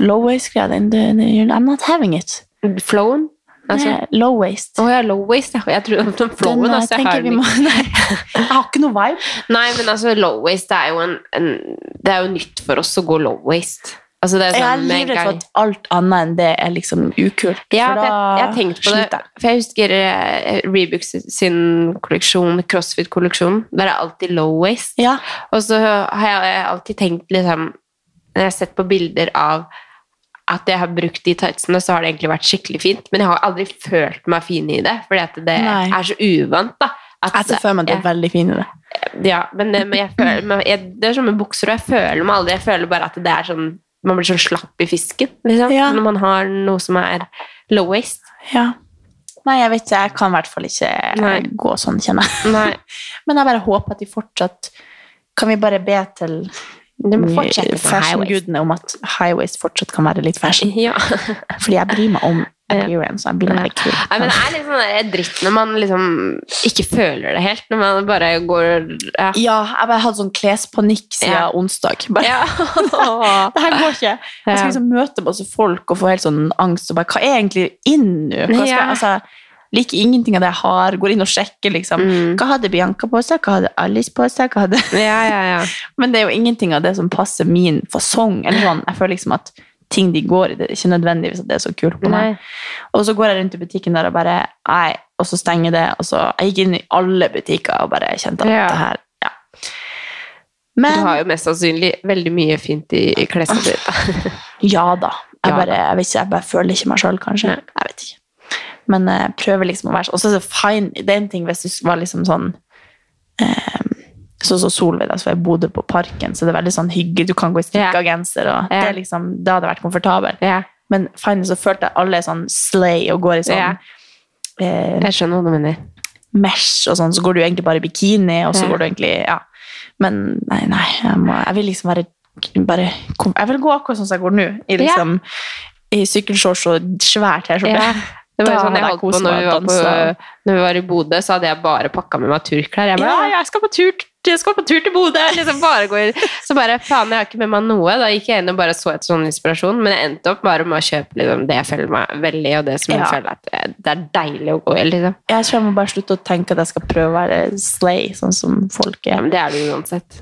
low waist-greia, I'm not having it. Flowen? Altså, low waste. Å ja, low waste. Jeg tror flowen. Den, eh, altså, jeg, har må, jeg har ikke noe vibe. Nei, men altså, low waste er jo en, en Det er jo nytt for oss å gå low waste. Altså, det er Jeg er sånn med en livredd for at alt annet enn det er liksom ukult. Ja, for da jeg, jeg har tenkt på det. For jeg husker uh, Reebok sin kolleksjon, CrossFit-kolleksjon. Der er alltid low waste. Ja, Og så har jeg alltid tenkt liksom Når jeg har sett på bilder av at jeg har brukt de tightsene, så har det egentlig vært skikkelig fint. Men jeg har aldri følt meg fin i det, fordi det Nei. er så uvant. da. At, for meg at du er veldig fin i det. Ja, men det, men jeg føler, men jeg, det er som med bukser, og jeg føler meg aldri Jeg føler bare at det er sånn man blir sånn slapp i fisken liksom, Ja. når man har noe som er low waste. Ja. Nei, jeg vet ikke. Jeg kan i hvert fall ikke Nei. gå sånn, kjenner jeg. Men jeg bare håper at de fortsatt Kan vi bare be til fashion-gudene om at highways fortsatt kan være litt fashion? Ja. Fordi jeg bryr meg om appearance. Jeg bryr meg litt kul. Det er litt sånn dritt når man liksom ikke føler det helt. Når man bare går Ja. Ja, jeg bare hadde sånn klespanikk siden Ja. onsdag. Bare, Ja. det her går ikke. Jeg skal liksom møte masse folk og få helt sånn angst. Og bare, hva er egentlig inn nå? Hva skal, Ja. altså, liker ingenting av det jeg har. Går inn og sjekker, liksom. Mm. Hva hadde Bianca på seg? Hva hadde Alice på seg? Hva hadde... ja, ja, ja. Men det er jo ingenting av det som passer min fasong. Eller sånn. Jeg føler liksom at ting de går i, det er ikke nødvendigvis at det er så kult på meg. Nei. Og så går jeg rundt i butikken der og bare Nei, og så stenger det. Og så Jeg gikk inn i alle butikker og bare kjente at Ja. det her Ja. Du har jo mest sannsynlig veldig mye fint i, i klesskapet ditt. ja da. Jeg bare, jeg vet ikke, jeg bare føler ikke meg sjøl, kanskje. Jeg vet ikke. Men jeg prøver liksom å være så det fine. Det er en ting hvis du var liksom sånn eh, Sånn som Solveig, da, så jeg bodde på Parken, så det er veldig sånn hyggelig. Du kan gå i strikka genser, og det, er liksom, det hadde vært komfortabelt. Yeah. Men finally så følte jeg alle er sånn slay og går i sånn yeah. eh, jeg skjønner hva du mener. mesh og sånn, så går du egentlig bare i bikini, og så går du egentlig Ja. Men nei, nei, jeg, må, jeg vil liksom være bare, Jeg vil gå akkurat sånn som jeg går nå, i liksom i sykkelshorts og svær T-skjorte. Ja. Det var jo sånn jeg holdt på når vi, var på, når vi var i Bodø, så hadde jeg bare pakka med meg turklær. Jeg bare, Ja. ja, jeg skal på tur, jeg skal på tur til Bodø! Liksom bare så bare, faen, jeg har ikke med meg noe. Da gikk jeg inn og bare så etter sånn inspirasjon, men jeg endte opp bare med å kjøpe liksom, det jeg føler meg veldig og det som Ja. jeg føler at det- det er deilig å gå i. Liksom. Jeg tror jeg må bare slutte å tenke at jeg skal prøve å være slay, sånn som folk er. Ja, men det er du uansett.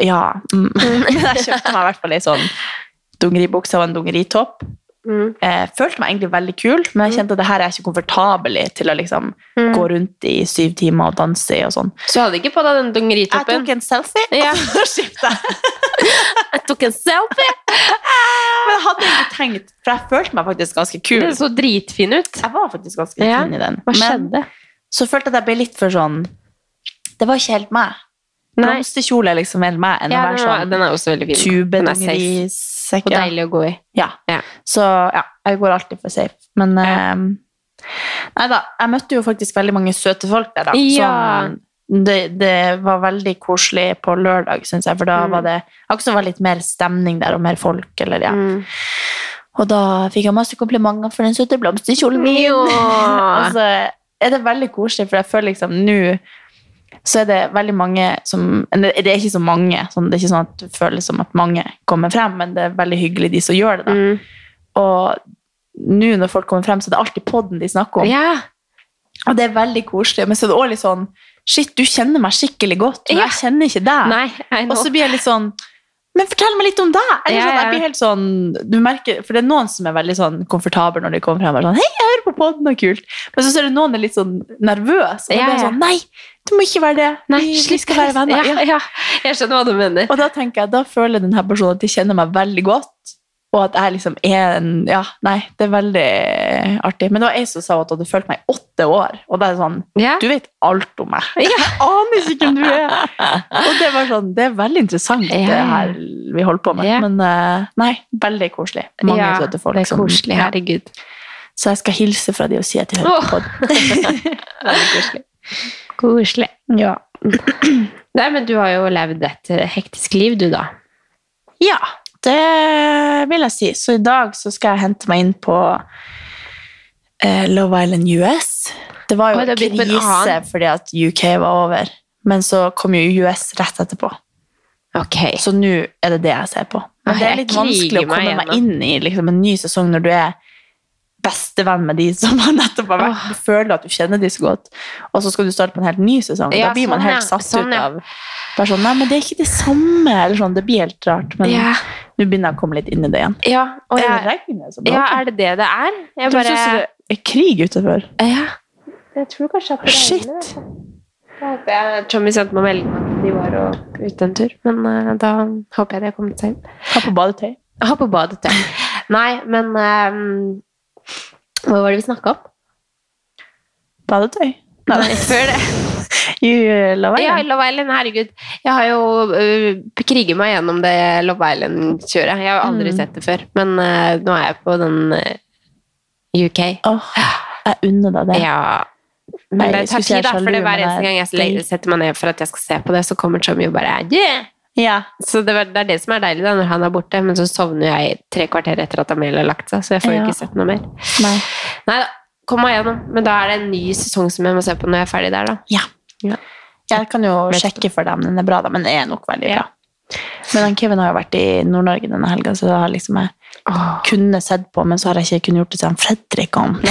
Ja. Mm. Jeg kjøpte meg i hvert fall ei sånn dungeribukse og en dongeritopp. Mm. Jeg følte meg egentlig veldig kul, men jeg kjente at det her er jeg ikke komfortabel i til å liksom Mm. gå rundt i syv timer og danse i og sånn. Så du hadde ikke på deg den Jeg tok en selfie, Ja. og så skifta jeg. Jeg tok en selfie! Men jeg hadde ikke tenkt, for jeg følte meg faktisk ganske kul. Det så dritfin ut. Jeg var faktisk ganske Ja. fin i den. Hva Men skjedde? så følte jeg at jeg ble litt for sånn Det var ikke helt meg. Blomsterkjole er liksom helt meg enn Ja, å være sånn den også tubedongerisekk. Og Ja. deilig å gå i. Ja. Ja. Så ja, jeg går alltid for safe. Men eh, Nei da, jeg møtte jo faktisk veldig mange søte folk der, da. Ja. Som, det, det var veldig koselig på lørdag, syns jeg, for da Mm. var det akkurat var litt mer stemning der, og mer folk, eller ja. Mm. Og da fikk jeg masse komplimenter for den søte blomsterkjolen min. Ja. og så er det veldig koselig, for jeg føler liksom nå så er det veldig mange som Det er ikke så mange, sånn, det er ikke sånn at det føles som at mange kommer frem, men det er veldig hyggelig de som gjør det. da. Mm. Og nå når folk kommer frem, så er det alltid podden de snakker om. Ja. Og det er veldig koselig, men så er det også litt sånn Shit, du kjenner meg skikkelig godt, men Ja. jeg kjenner ikke deg. Nei, Og så blir jeg litt sånn Men fortell meg litt om deg! Eller sånn, jeg blir helt sånn du merker, For det er noen som er veldig sånn komfortable når de kommer frem. og Sånn, Hei, jeg hører på podden, og kult. Men så er det noen er litt sånn nervøse. Og Ja, ja. sånn Nei, du må ikke være det. Nei, vi, skal være venner. Ja, Ja. ja. Jeg skjønner hva du mener. Og da tenker jeg, da føler denne personen at de kjenner meg veldig godt. Og at jeg liksom er en Ja, nei, det er veldig artig. Men det var ei som sa at hun hadde fulgt meg i åtte år. Og det er sånn yeah. Du vet alt om meg. Jeg aner ikke hvem du er. Og det var sånn, det er veldig interessant, det her vi holder på med. Yeah. Men eh, nei, veldig koselig. Mange ja, søte folk. Det er som- koselig. ja. Herregud. Så jeg skal hilse fra de og si at de hører på den. veldig koselig. Koselig. Ja. Nei, men du har jo levd et hektisk liv, du, da. Ja, det vil jeg si. Så i dag så skal jeg hente meg inn på eh, Love Island US. Det var jo Oi, det krise fordi at UK var over. Men så kom jo US rett etterpå. Ok. Så nå er det det jeg ser på. Men det er litt vanskelig å komme meg meg inn i liksom, en ny sesong når du er bestevenn med de som har nettopp har vært. Du føler at du kjenner de så godt, og så skal du starte på en helt ny sesong. Ja, da blir man sånn, helt satt Sånn, ut av bare sånn, Nei, men det er ikke det samme. Eller sånn, det blir helt rart. Men Ja, nå begynner jeg å komme litt inn i det igjen. ja, og det jeg, som ja, er det det det er? Jeg bare det er krig utenfor. Ja. Jeg tror kanskje at det regner. Shit! Håper jeg Tommy sendte meg melding om at de var og ute en tur, men uh, da håper jeg de har kommet seg inn. Ha på badetøy. Ha på badetøy. Nei, men um, Hva var det vi snakka om? Badetøy? Nei, før det. I Love Ja, Island? Love Island, herregud. Jeg har jo uh, kriget meg gjennom det Love Island-kjøret. Jeg har aldri Mm. sett det før, men uh, nå er jeg på den uh, UK. Åh, jeg unner deg det. Ja. Men Nei, det tar tid, da, for det er hver eneste gang jeg setter meg ned for at jeg skal se på det, så kommer Tommy og bare yeah! Ja. Så det, var, det er det som er deilig da, når han er borte, men så sovner jeg tre kvarter etter at Amelia har lagt seg, så jeg får jo Ja. ikke sett noe mer. Nei. Nei da, kom meg gjennom. Men da er det en ny sesong som jeg må se på når jeg er ferdig der, da. Ja. Ja. Jeg kan jo sjekke for dem, den er bra da, men den er nok veldig Ja. bra. Men han Kevin har jo vært i Nord-Norge denne helga, så da har liksom jeg kunne sett på, men så har jeg ikke kunnet gjort det til han Fredrik om.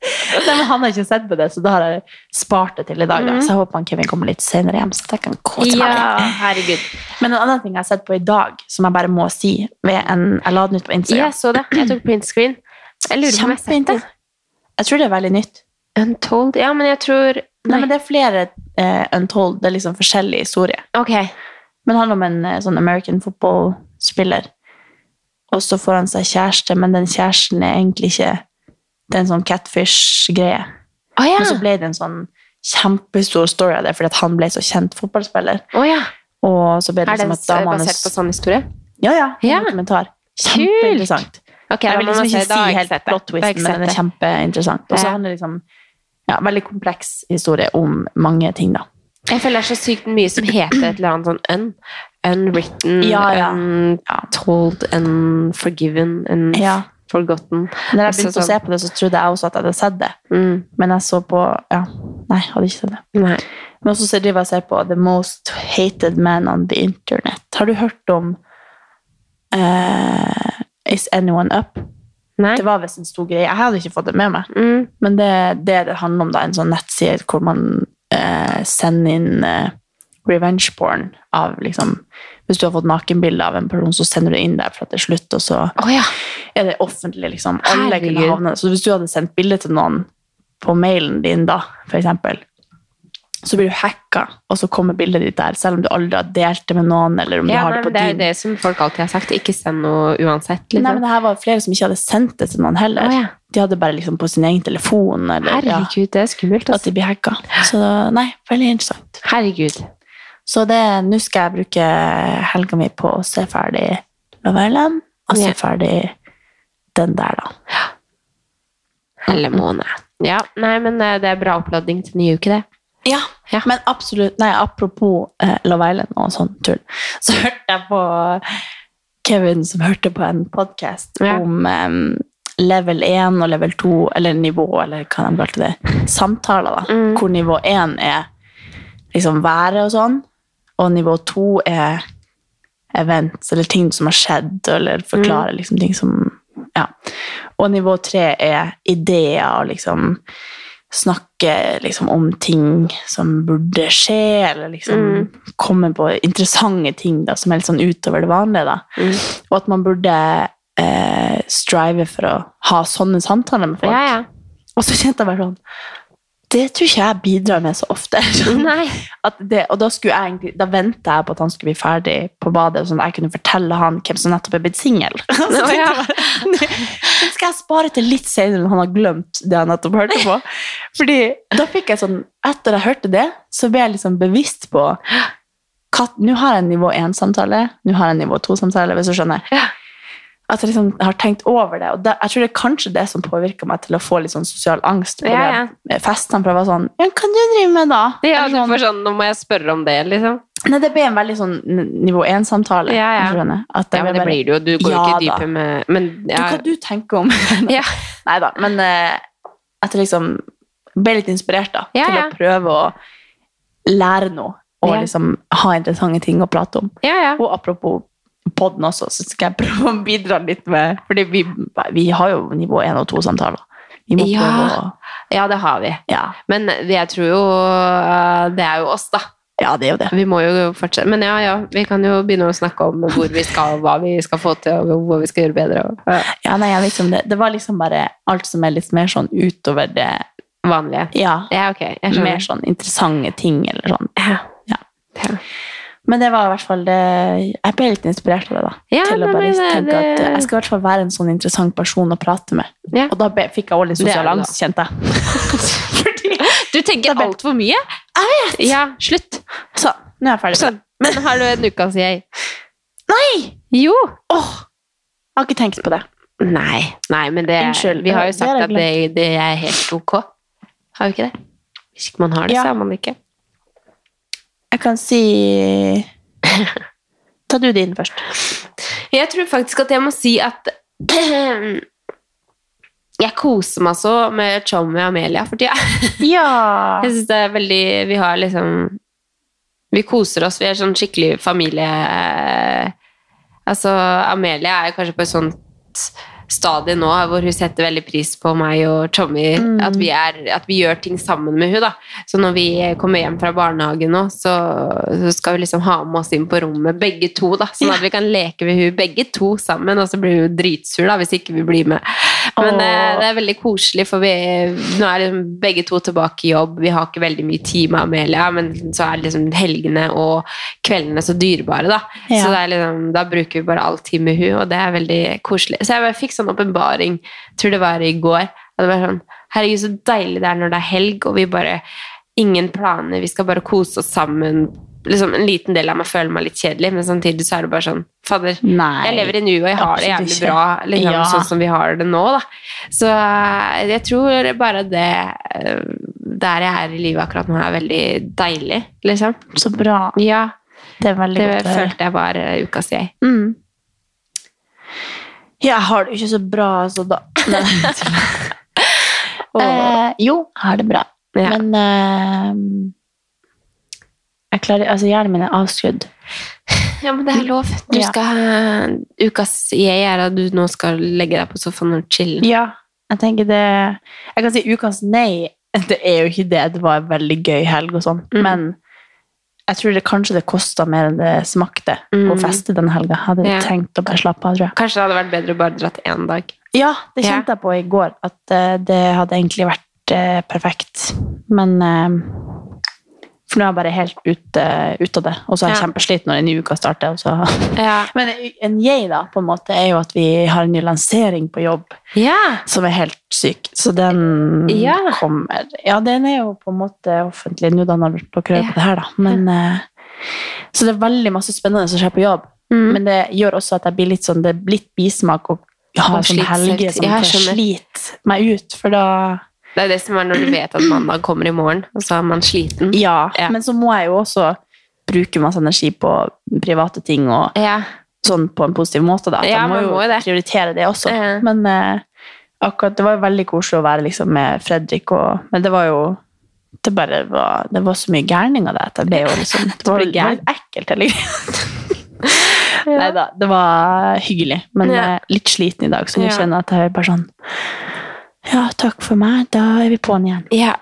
Nei, men han har ikke sett på det, så da har jeg spart det til i dag. Da. Mhm. Så jeg håper han Kevin kommer litt senere hjem, så jeg kan kose meg. Ja, herregud. Men en annen ting jeg har sett på i dag, som jeg bare må si, ved en, jeg la den ut på Instagram. Jeg så det. Jeg tok print screen. Jeg lurer på om jeg har sett det. Jeg tror det er veldig nytt. Untold? Ja, men jeg tror Nei, men det er flere eh, Untold, det er liksom forskjellige historier. Ok. Men det handler om en eh, sånn American football-spiller. Og så får han seg kjæreste, men den kjæresten er egentlig ikke Det er en sånn catfish-greie. Oh, ja. Men så ble det en sånn kjempestor story av det, fordi han ble så kjent fotballspiller. Oh, ja. Og så ble det Er liksom at damene basert på sånn historie? Ja, ja. En Ja. dokumentar. Kjempeinteressant. Ok, Jeg vil liksom ikke si helt plot twisten, men den er kjempeinteressant. Og så handler det liksom ja, veldig kompleks historie om mange ting, da. Jeg føler det er så sykt mye som heter et eller annet sånn un. Unwritten, Ja, ja. untold, unforgiven, Ja. unforgotten. Når jeg begynte å sånn- se på det, så trodde jeg også at jeg hadde sett det. Mm. Men jeg så på Ja, nei, jeg hadde ikke sett det. Nei. Men også så driver jeg og ser på The Most Hated Man on the Internet. Har du hørt om uh, Is Anyone Up? Nei. Det var visst en stor greie. Jeg hadde ikke fått det med meg. Mm. Men det det, det handler om, da, en sånn nettside hvor man eh, sender inn eh, revenge porn av liksom Hvis du har fått nakenbilde av en person, så sender du inn der for at det er slutt, og så oh, ja. er det offentlig, liksom. Alle Herregud. kunne havne Så hvis du hadde sendt bilde til noen på mailen din da, for eksempel, så blir du hacka, og så kommer bildet ditt der, selv om du aldri har delt det med noen, eller om du ja har nei, det på det er jo det som folk alltid har sagt. Ikke send noe uansett. Liksom. Nei, men det her var flere som ikke hadde sendt det til noen heller. Oh, ja. De hadde bare liksom på sin egen telefon, eller ja, Herregud, det er skummelt. at Altså. de blir hacka. Så nei, veldig interessant. Herregud. Så det, nå skal jeg bruke helga mi på å se ferdig Love Island, og se Ja. ferdig den der, da. Hele måned. Ja, nei, men eh, det er bra oppladning til ny uke, det. Ja, Ja. men absolutt Nei, apropos eh, Love Island og sånn tull, så hørte jeg på Kevin som hørte på en podkast Ja. om um, level 1 og level 2, eller nivå, eller hva de kalte det, samtaler, da. Mm. Hvor nivå 1 er liksom været og sånn, og nivå 2 er events, eller ting som har skjedd, eller forklare liksom ting som Ja. Og nivå 3 er ideer og liksom snakke liksom om ting som burde skje, eller liksom komme på interessante ting da, som er litt sånn utover det vanlige. da. Mm. Og at man burde eh, strive for å ha sånne samtaler med folk. Ja, ja. Og så kjente jeg bare sånn Det tror ikke jeg bidrar med så ofte. Det, og da, jeg da venta jeg på at han skulle bli ferdig på badet, sånn at jeg kunne fortelle han hvem som nettopp er blitt singel. Så ja. Den skal jeg spare til litt senere når han har glemt det han nettopp hørte på. Fordi da fikk jeg sånn Etter jeg hørte det, så ble jeg liksom bevisst på Nå har jeg en nivå 1-samtale, nå har jeg en nivå 2-samtale, hvis du skjønner. At jeg liksom har tenkt over det. Og det, jeg tror det er kanskje det som påvirker meg til å få litt sånn sosial angst på Ja, de festene. For å være sånn Ja, hva kan du drive med, da? Ja, du sånn, får sånn, nå må jeg spørre om det, liksom. Nei, det ble en veldig sånn nivå 1-samtale. Ja, ja. Ja, men det bare- blir det jo. Du går jo Ja, ikke da. dypere med Men Du, hva du tenker om Ja. Nei da, men uh, at jeg liksom ble litt inspirert da, Ja, til ja. å prøve å lære noe, og Ja. liksom ha interessante ting å prate om. ja, ja. Og apropos podden også, så skal jeg prøve å bidra litt med Fordi vi, vi har jo nivå 1 og 2-samtaler. Ja. å Ja, det har vi. ja. Men jeg tror jo uh, Det er jo oss, da. ja, det er jo det. Vi må jo fortsette. Men ja, ja, vi kan jo begynne å snakke om hvor vi skal, hva vi skal få til, og hva vi skal gjøre bedre. Ja, Ja, nei, liksom det. det var liksom bare alt som er litt mer sånn utover det vanlige. Ja, Ja, ok. Mer sånn interessante ting eller sånn. Ja. Ja. Men det var i hvert fall det Jeg ble litt inspirert av det, da. Ja, til å bare men tenke det- at jeg skal i hvert fall være en sånn interessant person å prate med. Ja. Og da ble, fikk jeg også litt sosial angst, kjente jeg. Du tenker altfor mye. Jeg vet! Ja, slutt. Sånn, nå er jeg ferdig. Sånn. Men har du en ukas jeg? Nei! Jo. Åh, jeg har ikke tenkt på det. Nei, nei, men det Unnskyld, Vi har jo sagt det at det, det er helt ok. Har vi ikke det? Hvis ikke man har det, Ja. så har man det ikke. Jeg kan si Ta du din først. Jeg tror faktisk at jeg må si at jeg koser meg så med Chommy og Amelia for tida. Ja. Jeg synes det er veldig Vi har liksom Vi koser oss. Vi er sånn skikkelig familie Altså, Amelia er kanskje på et sånt stadie nå hvor hun setter veldig pris på meg og Chommy. At, vi er, at vi gjør ting sammen med hun da. Så når vi kommer hjem fra barnehagen nå, så, så skal vi liksom ha med oss inn på rommet, begge to, da. Sånn at vi kan leke med hun begge to sammen, og så blir hun dritsur da, hvis ikke vi blir med. Men det, det er veldig koselig, for vi, nå er liksom begge to tilbake i jobb. Vi har ikke veldig mye tid med Amelia, men så er liksom helgene og kveldene så dyrebare, da. Ja. Så det er liksom, da bruker vi bare all tid med hun, og det er veldig koselig. Så jeg bare fikk sånn åpenbaring, tror det var i går. Og det var sånn, herregud, så deilig det er når det er helg, og vi bare Ingen planer, vi skal bare kose oss sammen. Liksom, en liten del av meg føler meg litt kjedelig, men samtidig så er det bare sånn Fader, Nei. jeg lever i nuet, og jeg har det jævlig bra liksom, Ja. sånn som vi har det nå, da. Så eh, jeg tror bare det eh, Der jeg er i livet akkurat nå, er veldig deilig, liksom. Så bra. Ja, Det det følte jeg var eh, ukas jeg. Mm. Jeg har det jo ikke så bra, altså, da. Eh, jo, jeg har det bra. Ja. Men eh, jeg klarer, altså, hjernen min er avskrudd. Ja, men det er lov. Du Ja. skal, ukas jeg er at du nå skal legge deg på sofaen og chille. Ja, jeg tenker det Jeg kan si ukas nei. Det er jo ikke det. Det var en veldig gøy helg og sånn. Mm. Men jeg tror det kanskje det kosta mer enn det smakte å Mm. feste den helga. Hadde Ja. tenkt å bare slappe av, tror jeg. Kanskje det hadde vært bedre å bare dratt én dag. Ja, det Ja. kjente jeg på i går, at eh, det hadde egentlig vært eh, perfekt. Men eh, For nå er jeg bare helt ute ut av det, og så er jeg Ja. kjempesliten når en ny uke starter. Ja. Men en jeg, da, på en måte, er jo at vi har en ny lansering på jobb ja. som er helt syk. Så den kommer Ja, den er jo på en måte offentlig nå da når dere hører på det her, da. Men, eh, så det er veldig masse spennende som skjer på jobb. Mm. Men det gjør også at jeg blir litt sånn, det er litt bismak å ha sånn slitsomt. helge som sliter meg ut, for da Det er det som er når du vet at mandag kommer i morgen, og så er man sliten. Ja, Ja. men så må jeg jo også bruke masse energi på private ting og Ja. sånn på en positiv måte, da. At Ja, jeg må jo må det. prioritere det også. Ja. Men eh, akkurat, det var jo veldig koselig å være liksom med Fredrik, og, men det var jo det bare var, det var så mye gærninger der at jeg ble jo liksom Det var, det var litt ekkelt, eller? Nei da, det var hyggelig, men eh, litt sliten i dag, så jeg kjenner at jeg bare sånn Ja, takk for meg, da er vi på'n igjen. Ja.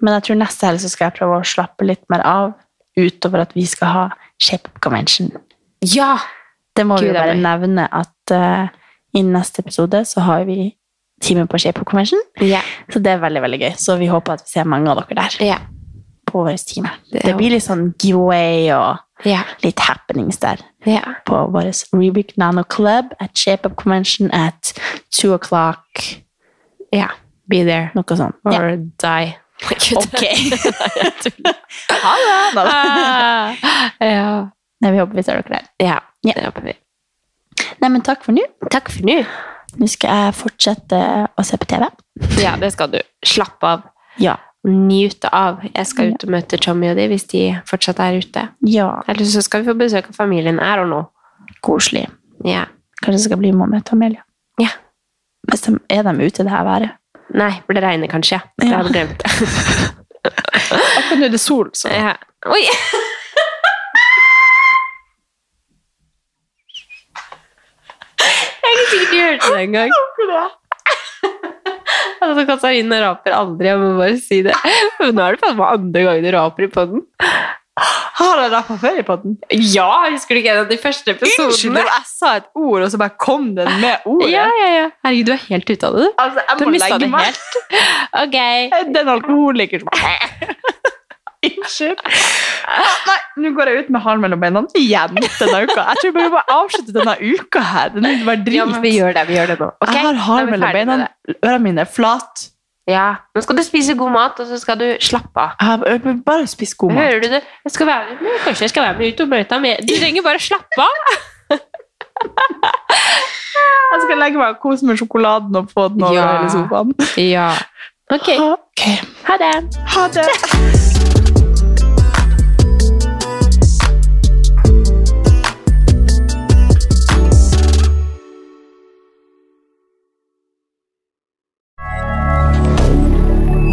Men jeg tror neste helg skal jeg prøve å slappe litt mer av, utover at vi skal ha Shape Convention. ja. Det må vi jo bare nevne at uh, i neste episode så har vi time på Shape Convention. Ja. Så det er veldig, veldig gøy. Så vi håper at vi ser mange av dere der Ja. på vår time. Det Det, blir litt sånn giveaway og Ja. litt happenings der ja. på vår Rubik Nano Club at Shape Up Convention at two o'clock. Ja. Be there Noe sånt. or Ja. die. Ok. ha det! Ah, ja. Nei, vi håper vi ser dere der. ja. Ja. Det håper vi. Nei, men takk for nå. Takk for nå. Nå skal jeg fortsette å se på TV. Ja, det skal du. Slapp av. Ja. Nyte av. Jeg skal ut og møte Tommy og de hvis de fortsatt er ute. Ja, Eller så skal vi få besøk av familien her og nå. koselig. Ja. Kanskje jeg skal bli med og møte Amelia. Ja. Hvis de, er de ute i det her været? Nei, for det regner kanskje. Jeg hadde glemt det. Akkurat nå er det sol, så Ja. Oi! Jeg er ikke hørt det engang. Altså, Katarina raper aldri, jeg må bare si det. Men nå er det faen meg andre gangen du raper i podden. Har jeg rappa før i podden? Ja, husker du ikke en av de første Unnskyld, episodene? jeg sa et ord, og så bare kom den med ordet. Ja, ja, ja. Herregud, du er helt ute av det, du. Altså, jeg Du må mistet legge det meg. helt. Ok. Den alkoholikeren som Unnskyld. Nei, nå går jeg ut med halen mellom beina igjen denne uka. Jeg tror bare vi må avslutte denne uka her. Den er bare drit. Ja, men vi gjør det, vi gjør det nå. Okay? Jeg har halen mellom beina, ørene mine flat. Ja, nå skal du spise god mat, og så skal du slappe av. Ja, bare spise god mat. Hører du det? Jeg skal være, med, kanskje jeg skal være med ut og møte med Du trenger bare slappe av. Jeg skal legge meg og kose med sjokoladen og få den over Ja. hele sofaen. Ja. Ok. Ok. Ha det. Ha det.